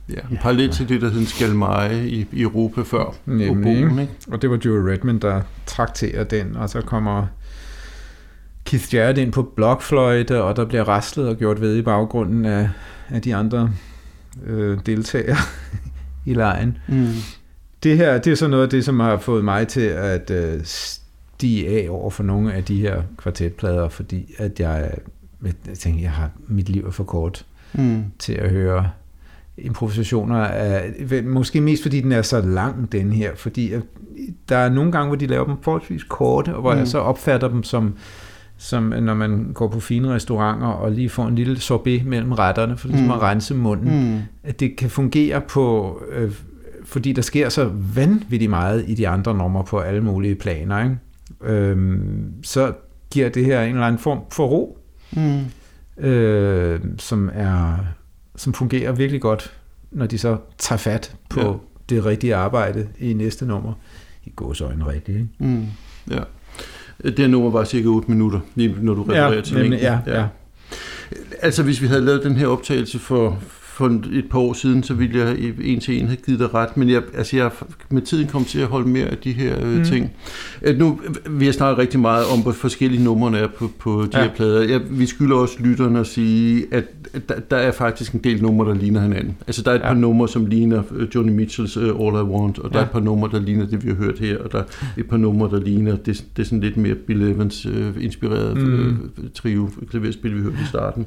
Ja, en parallel til det, der hed skalmeje i, i Europa før. Nemlig, Oboen, ikke? og det var Joe Redman, der trakterer den, og så kommer Keith Jarrett ind på blokfløjte, og der bliver raslet og gjort ved i baggrunden af, af de andre øh, deltagere i lejen. Mm. Det her, det er så noget af det, som har fået mig til at øh, stige af over for nogle af de her kvartetplader, fordi at jeg, jeg tænker, jeg har mit liv er for kort Mm. til at høre improvisationer af, måske mest fordi den er så lang, den her, fordi der er nogle gange, hvor de laver dem forholdsvis korte, og hvor mm. jeg så opfatter dem som, som når man går på fine restauranter og lige får en lille sorbet mellem retterne, for ligesom mm. at rense munden. Mm. At det kan fungere på, øh, fordi der sker så vanvittigt meget i de andre numre på alle mulige planer. Ikke? Øhm, så giver det her en eller anden form for ro, mm. øh, som er som fungerer virkelig godt, når de så tager fat på ja. det rigtige arbejde i næste nummer. I gåsøjne rigtigt, ikke? Mm. Ja. Det nummer var cirka 8 minutter, lige når du refererer ja, til nemlig, ja, ja. ja. Altså, hvis vi havde lavet den her optagelse for, for et par år siden, så ville jeg en til en have givet dig ret, men jeg, altså jeg med tiden kom til at holde mere af de her øh, mm. ting. Øh, nu vi har snakket rigtig meget om, hvor forskellige numre er på, på de ja. her plader. Jeg, vi skylder også lytterne at sige, at der, der er faktisk en del numre, der ligner hinanden. Altså der er et ja. par numre, som ligner øh, Johnny Mitchells uh, All I Want, og der ja. er et par numre, der ligner det, vi har hørt her, og der er et par numre, der ligner det, det er sådan lidt mere Bill Evans uh, inspireret mm. uh, trio klaverspil, vi hørte i starten.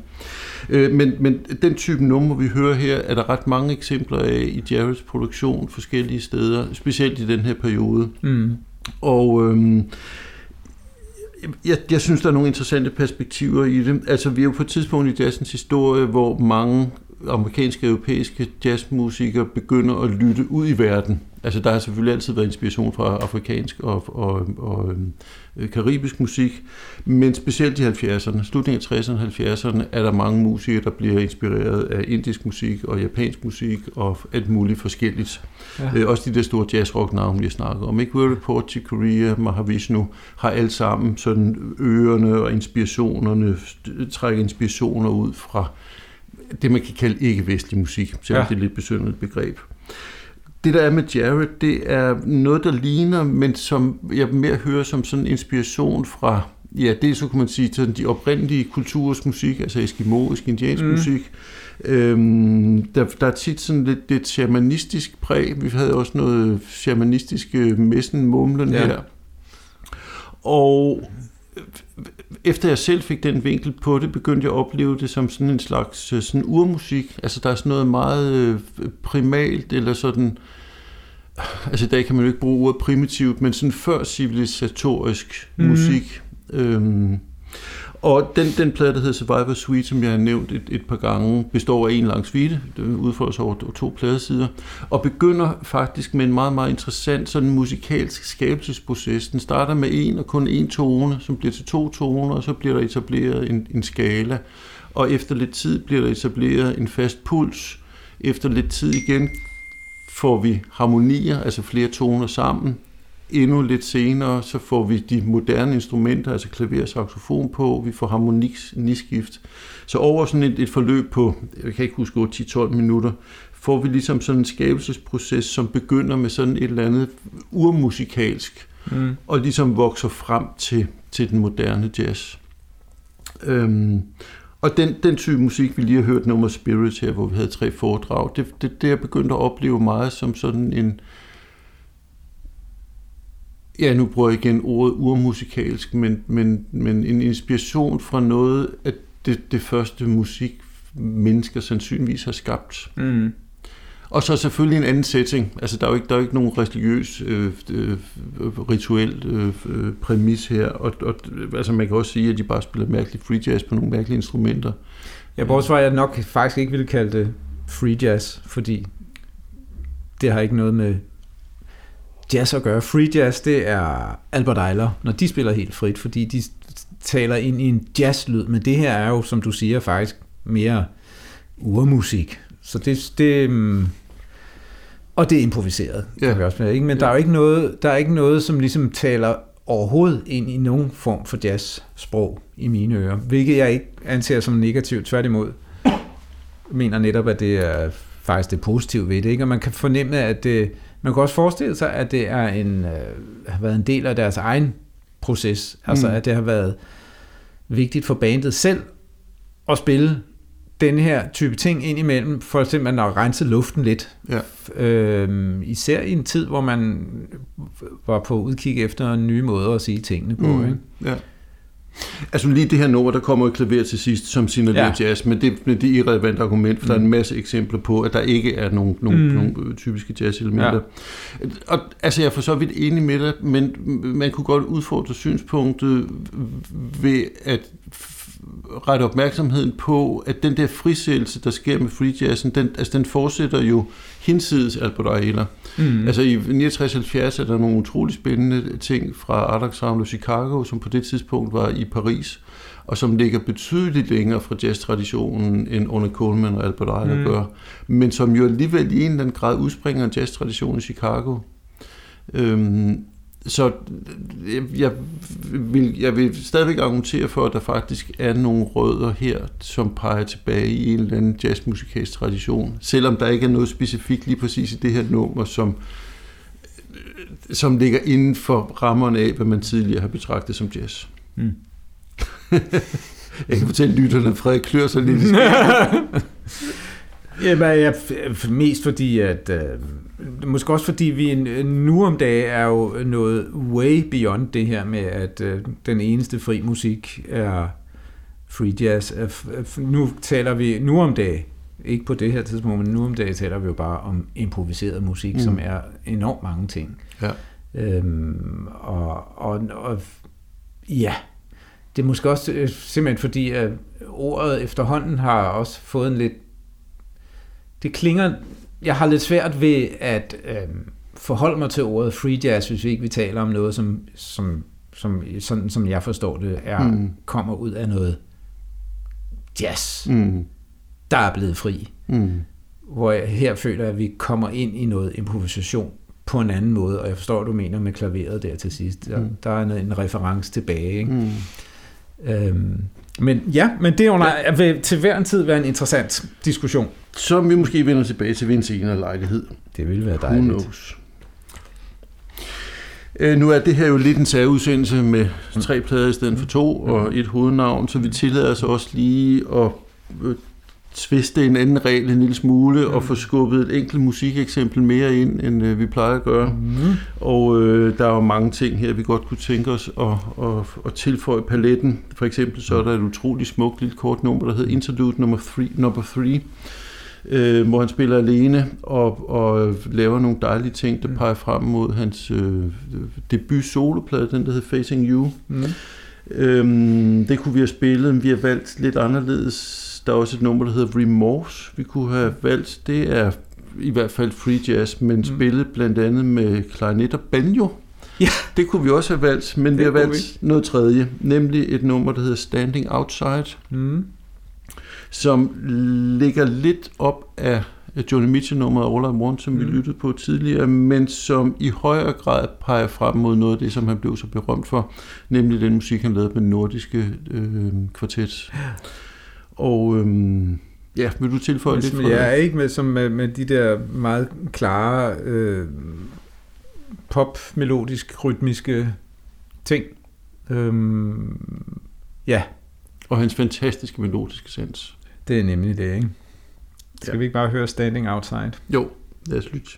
Uh, men, men den type numre, vi hører her, er der ret mange eksempler af i Jarretts produktion forskellige steder, specielt i den her periode. Mm. Og øhm, jeg, jeg synes, der er nogle interessante perspektiver i det. Altså, vi er jo på et tidspunkt i jazzens historie, hvor mange amerikanske og europæiske jazzmusikere begynder at lytte ud i verden. Altså, der har selvfølgelig altid været inspiration fra afrikansk og, og, og øh, karibisk musik, men specielt i 70'erne, slutningen af 60'erne og 70'erne, er der mange musikere, der bliver inspireret af indisk musik og japansk musik og alt muligt forskelligt. Ja. Øh, også de der store jazzrock-navne, vi har snakket om. Ikke World Report til Korea, Mahavishnu, har alt sammen sådan ørerne og inspirationerne, trækker inspirationer ud fra det, man kan kalde ikke-vestlig musik, selvom ja. det er lidt besynderligt begreb det der er med Jared, det er noget, der ligner, men som jeg mere hører som sådan en inspiration fra, ja, det så kunne man sige, sådan de oprindelige kulturers musik, altså eskimoisk, indiansk mm. musik. Øhm, der, der er tit sådan lidt, lidt shamanistisk præg. Vi havde også noget shamanistisk messen mumlen ja. her. Og efter jeg selv fik den vinkel på det, begyndte jeg at opleve det som sådan en slags øh, sådan urmusik. Altså der er sådan noget meget øh, primalt, eller sådan, altså i dag kan man jo ikke bruge ordet primitivt, men sådan før civilisatorisk mm. musik. Øhm, og den, den plade, der hedder Survivor Suite, som jeg har nævnt et, et par gange, består af en lang suite, det udføres over to pladesider, og begynder faktisk med en meget, meget interessant sådan musikalsk skabelsesproces. Den starter med en og kun en tone, som bliver til to toner, og så bliver der etableret en, en skala, og efter lidt tid bliver der etableret en fast puls. Efter lidt tid igen får vi harmonier, altså flere toner sammen, endnu lidt senere, så får vi de moderne instrumenter, altså klaver og saxofon på, vi får harmoniskift. Så over sådan et, et forløb på, jeg kan ikke huske 10-12 minutter, får vi ligesom sådan en skabelsesproces, som begynder med sådan et eller andet urmusikalsk, mm. og ligesom vokser frem til, til den moderne jazz. Øhm, og den, den type musik, vi lige har hørt, nummer Spirits her, hvor vi havde tre foredrag, det, det, det er begyndt at opleve meget som sådan en, ja, nu bruger jeg igen ordet urmusikalsk, men, men, men en inspiration fra noget af det, det første musik, mennesker sandsynligvis har skabt. Mm. Og så selvfølgelig en anden setting. Altså, der er jo ikke, der er jo ikke nogen religiøs, øh, øh, rituel øh, øh, præmis her. Og, og, altså, man kan også sige, at de bare spiller mærkeligt free jazz på nogle mærkelige instrumenter. Ja, bortset fra, jeg nok faktisk ikke ville kalde det free jazz, fordi det har ikke noget med jazz at gøre. Free jazz, det er Albert Eiler, når de spiller helt frit, fordi de taler ind i en jazzlyd, men det her er jo, som du siger, faktisk mere urmusik. Så det, det mm, og det er improviseret, ja. kan vi også med, ikke? men ja. der er jo ikke noget, der er ikke noget, som ligesom taler overhovedet ind i nogen form for jazzsprog i mine ører, hvilket jeg ikke anser som negativt, tværtimod mener netop, at det er faktisk det positive ved det, ikke? og man kan fornemme, at det, man kan også forestille sig, at det er en, øh, har været en del af deres egen proces. Altså, mm. at det har været vigtigt for bandet selv at spille den her type ting ind imellem, for eksempel at rense luften lidt. Ja. Øhm, især i en tid, hvor man var på udkig efter nye måder at sige tingene på. Mm. Ikke? Ja. Altså lige det her nummer, der kommer et klaver til sidst, som signalerer ja. jazz, men det, det er irrelevant argument, for mm. der er en mm. masse eksempler på, at der ikke er nogen, nogen, mm. nogen typiske jazz-elementer. Ja. Og altså, jeg er for så vidt enig med dig, men man kunne godt udfordre synspunktet ved at rette opmærksomheden på, at den der frisættelse, der sker med free jazzen, den, altså den fortsætter jo hinsides Albert Ayala. Mm. Altså i 69-70 er der nogle utrolig spændende ting fra Art Ensemble Chicago, som på det tidspunkt var i Paris, og som ligger betydeligt længere fra jazztraditionen, end Orne Coleman og Albert Ayala mm. gør, men som jo alligevel i en eller anden grad udspringer en jazztradition i Chicago. Øhm, så jeg vil, jeg vil stadigvæk argumentere for, at der faktisk er nogle rødder her, som peger tilbage i en eller anden jazzmusikalsk tradition, selvom der ikke er noget specifikt lige præcis i det her nummer, som, som ligger inden for rammerne af, hvad man tidligere har betragtet som jazz. Mm. jeg kan fortælle lytterne, at Frederik klør sig lidt i Jamen, jeg, mest fordi, at øh, måske også fordi vi nu om dagen er jo noget way beyond det her med, at øh, den eneste fri musik er free jazz. Nu taler vi nu om dagen, ikke på det her tidspunkt, men nu om dagen taler vi jo bare om improviseret musik, mm. som er enormt mange ting. Ja. Øhm, og, og, og ja, det er måske også øh, simpelthen fordi, at ordet efterhånden har også fået en lidt det klinger, jeg har lidt svært ved at øh, forholde mig til ordet free jazz, hvis vi ikke vi taler om noget, som, som, som sådan som jeg forstår det, er, mm. kommer ud af noget jazz, mm. der er blevet fri. Mm. Hvor jeg her føler, at vi kommer ind i noget improvisation på en anden måde, og jeg forstår, hvad du mener med klaveret der til sidst. Der, mm. der er en, en reference tilbage. Ikke? Mm. Øhm, men ja, men det under, ja. vil til hver en tid være en interessant diskussion. Som vi måske vender tilbage til ved en senere lejlighed. Det vil være dejligt. Who knows? Øh, nu er det her jo lidt en særudsendelse med tre plader i stedet for to og et hovednavn, så vi tillader os også lige at øh, tviste en anden regel en lille smule og få skubbet et enkelt musikeksempel mere ind, end øh, vi plejer at gøre. Mm. Og øh, der er jo mange ting her, vi godt kunne tænke os at, at, at tilføje paletten. For eksempel så er der et utroligt smukt lille kort nummer, der hedder Interlude number 3, number 3 øh, hvor han spiller alene og, og laver nogle dejlige ting, der mm. peger frem mod hans øh, debut soloplade, den der hedder Facing You. Mm. Øhm, det kunne vi have spillet, men vi har valgt lidt anderledes. Der er også et nummer, der hedder Remorse, vi kunne have valgt. Det er i hvert fald free jazz, men mm. spillet blandt andet med klarinet og banjo. Ja. Det kunne vi også have valgt, men det vi har valgt vi. noget tredje, nemlig et nummer, der hedder Standing Outside. Mm som ligger lidt op af Johnny Mitchell-nummeret All I Want, som mm. vi lyttede på tidligere, men som i højere grad peger frem mod noget af det, som han blev så berømt for, nemlig den musik, han lavede med nordiske øh, kvartet. Og øh, ja, vil du tilføje lidt det? Jeg er ikke med, som med, med de der meget klare øh, pop-melodisk, rytmiske ting. Øh, ja. Og hans fantastiske melodiske sans. Det er nemlig det, ikke? Skal ja. vi ikke bare høre Standing Outside? Jo, lad os lytte.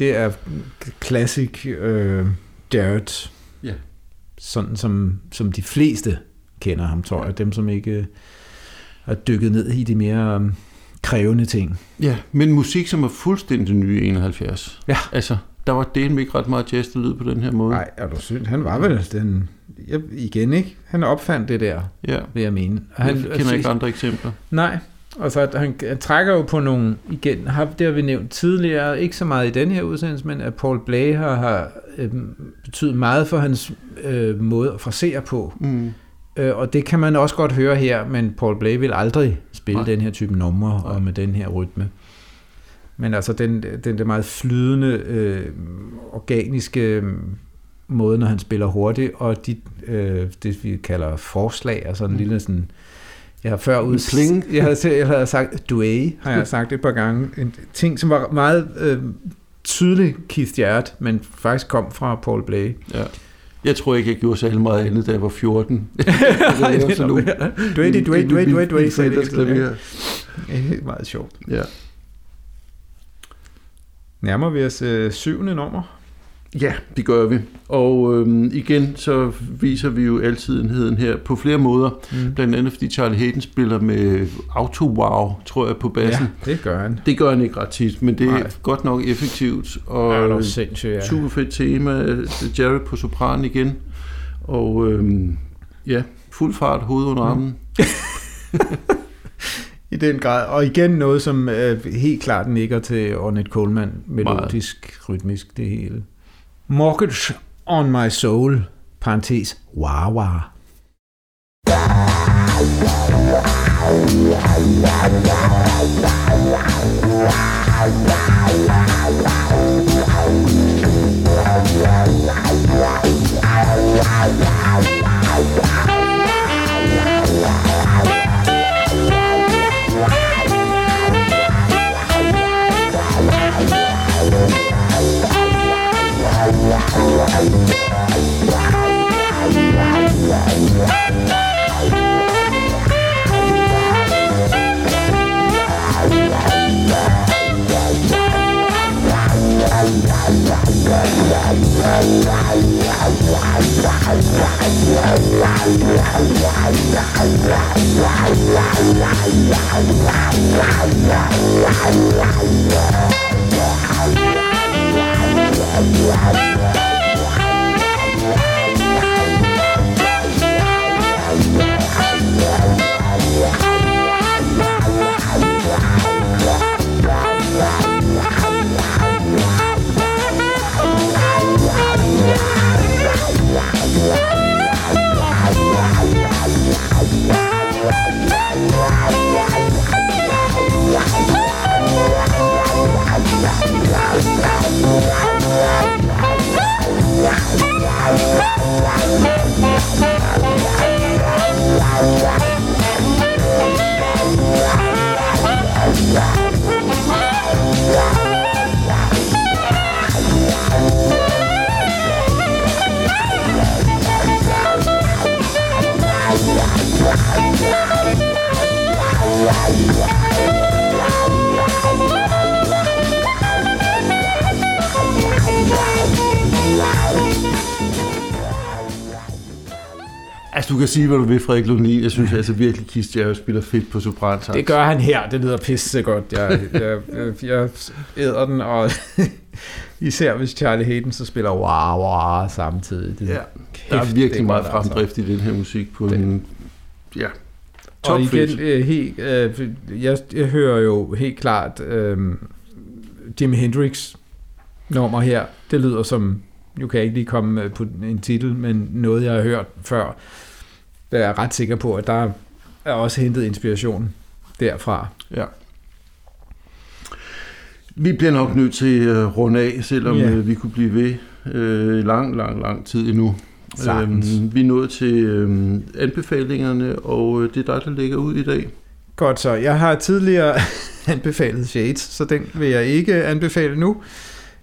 Det er classic øh, Jared. Ja. Sådan som, som de fleste kender ham, tror jeg. Dem, som ikke har dykket ned i de mere um, krævende ting. Ja, men musik, som er fuldstændig ny i 71. Ja. Altså, der var delen ikke ret meget jazz, der lød på den her måde. Nej, er du synd? Han var vel den... Ja, igen, ikke? Han opfandt det der, Ja, vil jeg mene. Og han, jeg kender ikke andre eksempler. Nej, og så at han, han trækker jo på nogle, igen, har, det har vi nævnt tidligere, ikke så meget i den her udsendelse, men at Paul Blay har, har øh, betydet meget for hans øh, måde at frasere på. Mm. Øh, og det kan man også godt høre her, men Paul Blay vil aldrig spille Nej. den her type numre og med den her rytme. Men altså den, den der meget flydende, øh, organiske øh, måde, når han spiller hurtigt, og de, øh, det vi kalder forslag, altså en Mm. lille sådan, jeg har før ud, pling. jeg har, jeg har sagt duet, har jeg sagt et par gange, en ting, som var meget øh, tydelig Keith Jarrett, men faktisk kom fra Paul Blay. Ja. Jeg tror ikke, jeg gjorde særlig meget andet, da jeg var 14. Nej, det er sådan nok- Duet, duet, duet, duet, duet, sagde det. klaver. Det er meget sjovt. Ja. Nærmer vi os øh, syvende nummer? Ja, det gør vi. Og øhm, igen, så viser vi jo altidenheden her på flere måder. Mm. Blandt andet, fordi Charlie Hayden spiller med auto-wow, tror jeg, på bassen. Ja, det gør han. Det gør han ikke ret tit, men det er Nej. godt nok effektivt. Og Ja, det er sindssygt, ja. super fedt tema. Jared på sopran igen. Og øhm, ja, fuld fart, hoved under Mm. armen. I den grad. Og igen noget, som øh, helt klart nikker til Ornette Coleman. Melodisk, rytmisk, det hele. Mortgage on my soul, parentes, wah wah. Altså, du kan sige, hvad du vil, Frederik Lundin. Jeg synes altså virkelig, Keith Jarrett spiller fedt på sopran Det gør han her. Det lyder pisse godt. Jeg, jeg, jeg, jeg æder den, og især hvis Charlie Hayden så spiller wah wah samtidig. Det, Ja, kæft, der er virkelig meget altså. fremdrift i den her musik på Det- en... Ja, Og igen, øh, helt, øh, jeg, jeg hører jo helt klart øh, Jimi Hendrix nummer her. Det lyder som, nu kan jeg ikke lige komme på en titel, men noget jeg har hørt før. Der er jeg ret sikker på, at der er også hentet inspiration derfra. Ja. Vi bliver nok nødt til at runde af, selvom Ja. yeah. vi kunne blive ved øh, lang, lang, lang tid endnu. Sagtens. Øhm, vi er nået til øhm, anbefalingerne, og øh, det er dig, der lægger ud i dag. Godt så. Jeg har tidligere anbefalet Shades, så den vil jeg ikke anbefale nu.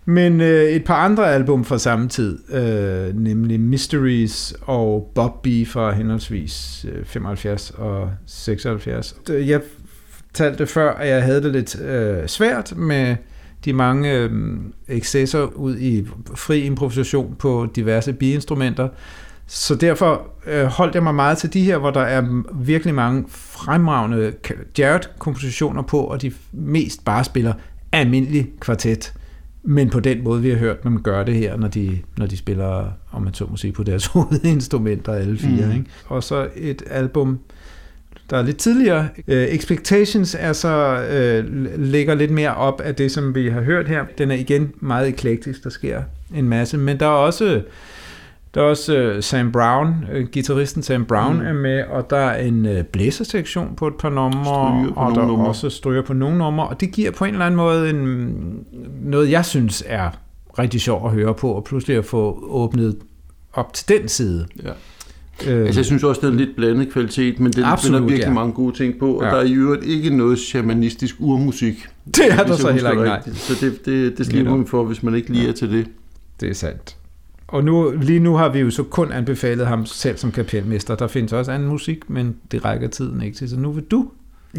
Men øh, et par andre album fra samme tid, øh, nemlig Mysteries og Bobby fra henholdsvis øh, 75 og 76. Jeg fortalte før, at jeg havde det lidt øh, svært med de mange øh, excesser ud i fri improvisation på diverse biinstrumenter. Så derfor øh, holdt jeg mig meget til de her, hvor der er virkelig mange fremragende Jared-kompositioner på, og de mest bare spiller almindelig kvartet. Men på den måde, vi har hørt dem gøre det her, når de, når de spiller, om man så må sige, på deres hovedinstrumenter, alle fire. Mm. Ikke? Og så et album, der er lidt tidligere. Uh, Expectations er så, uh, ligger lidt mere op af det, som vi har hørt her. Den er igen meget eklektisk, der sker en masse, men der er også der er også uh, Sam Brown, uh, gitarristen Sam Brown mm. er med, og der er en uh, blæsersektion på et par numre, og der er numre. også stryger på nogle numre, og det giver på en eller anden måde en, noget, jeg synes er rigtig sjovt at høre på, og pludselig at få åbnet op til den side. Ja. Øh, altså, jeg synes også, det er lidt blandet kvalitet, men den absolut, virkelig ja. mange gode ting på, og ja. der er i øvrigt ikke noget shamanistisk urmusik. Det er der så heller ikke, nej. Så det, det, det slipper man for, hvis man ikke lige er til det. Det er sandt. Og nu, lige nu har vi jo så kun anbefalet ham selv som kapelmester. Der findes også anden musik, men det rækker tiden ikke til. Så nu vil du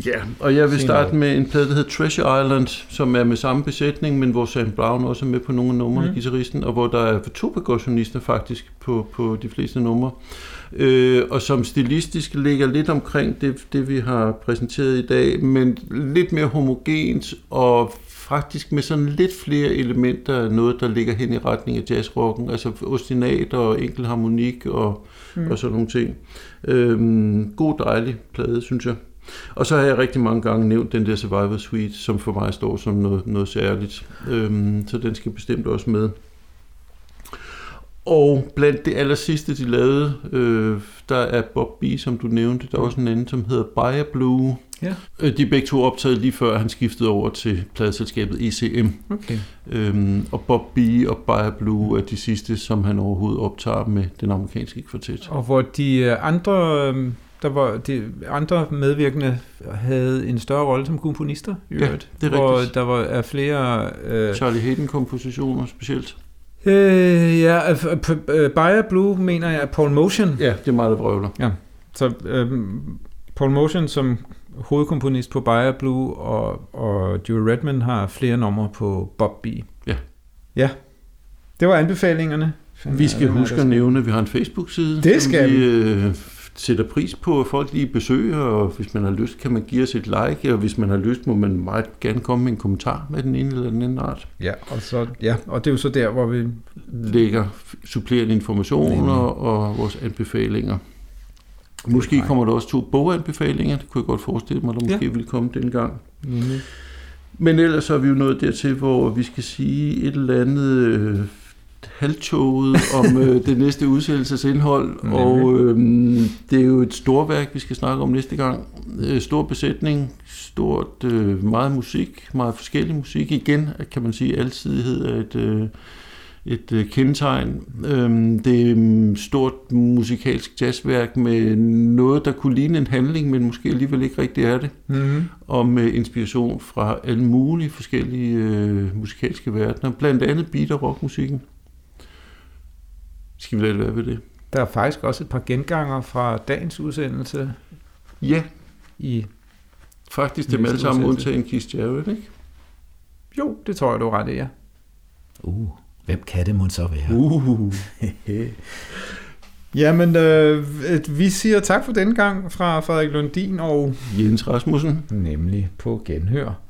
Ja, og jeg vil starte med en plade, der hedder Treasure Island, som er med samme besætning, men hvor Sam Brown også er med på nogle af numrene, mm. guitaristen, og hvor der er to percussionister faktisk på, på de fleste numre. Øh, og som stilistisk ligger lidt omkring det, det, vi har præsenteret i dag, men lidt mere homogent og faktisk med sådan lidt flere elementer, noget der ligger hen i retning af jazzrocken, altså ostinat og enkel harmonik og, mm. og sådan nogle ting. Øhm, god dejlig plade, synes jeg. Og så har jeg rigtig mange gange nævnt den der Survivor Suite, som for mig står som noget, noget særligt. Øhm, så den skal bestemt også med. Og blandt det aller sidste, de lavede, øh, der er Bob B., som du nævnte. Der er også en anden, som hedder Bayer Blue. Ja. Øh, de er begge to optaget lige før han skiftede over til pladeselskabet ECM. Okay. Øhm, og Bob B. og Bayer Blue er de sidste, som han overhovedet optager med den amerikanske kvartet. Og hvor de øh, andre øhm, der var de andre medvirkende havde en større rolle som komponister. I ja, det er hvor rigtigt. der var er flere... Øh, Charlie Hayden-kompositioner specielt. Øh, ja, uh, Bayer Blue mener jeg Paul Motion. Ja, det er meget, der brøvler. Ja, så øh, Paul Motion som hovedkomponist på Bayer Blue, og, og Joe Redman har flere numre på Bob B. Ja. Ja, det var anbefalingerne. Vi skal huske at nævne, at vi har en Facebook-side. Det skal vi. Øh, sætter pris på, at folk lige besøger, og hvis man har lyst, kan man give os et like, og hvis man har lyst, må man meget gerne komme med en kommentar med den ene eller den anden art. Ja, og, så, ja, og det er jo så der, hvor vi lægger supplerende informationer og vores anbefalinger. Måske kommer der også to boganbefalinger, det kunne jeg godt forestille mig, der måske ja. vil komme dengang. Mm-hmm. Men ellers er vi jo nået dertil, hvor vi skal sige et eller andet øh, halvtoget om øh, det næste udsættelsesindhold, og øh, det er jo et storværk, vi skal snakke om næste gang. Øh, stor besætning, stort, øh, meget musik, meget forskellig musik. Igen kan man sige, alsidighed er et, øh, et øh, kendetegn. Øh, det er et stort musikalsk jazzværk med noget, der kunne ligne en handling, men måske alligevel ikke rigtig er det. Mm-hmm. Og med inspiration fra alle mulige forskellige øh, musikalske verdener, blandt andet beat- og rockmusikken. Skal vi lade det være ved det? Der er faktisk også et par genganger fra dagens udsendelse. Ja. I Faktisk dem alle sammen undtagen Keith Jarrett, ikke? Jo, det tror jeg, du er ret i, ja. Uh, hvem kan det måske så være? Uh. Jamen, øh, vi siger tak for den gang fra Frederik Lundin og Jens Rasmussen. Nemlig på genhør.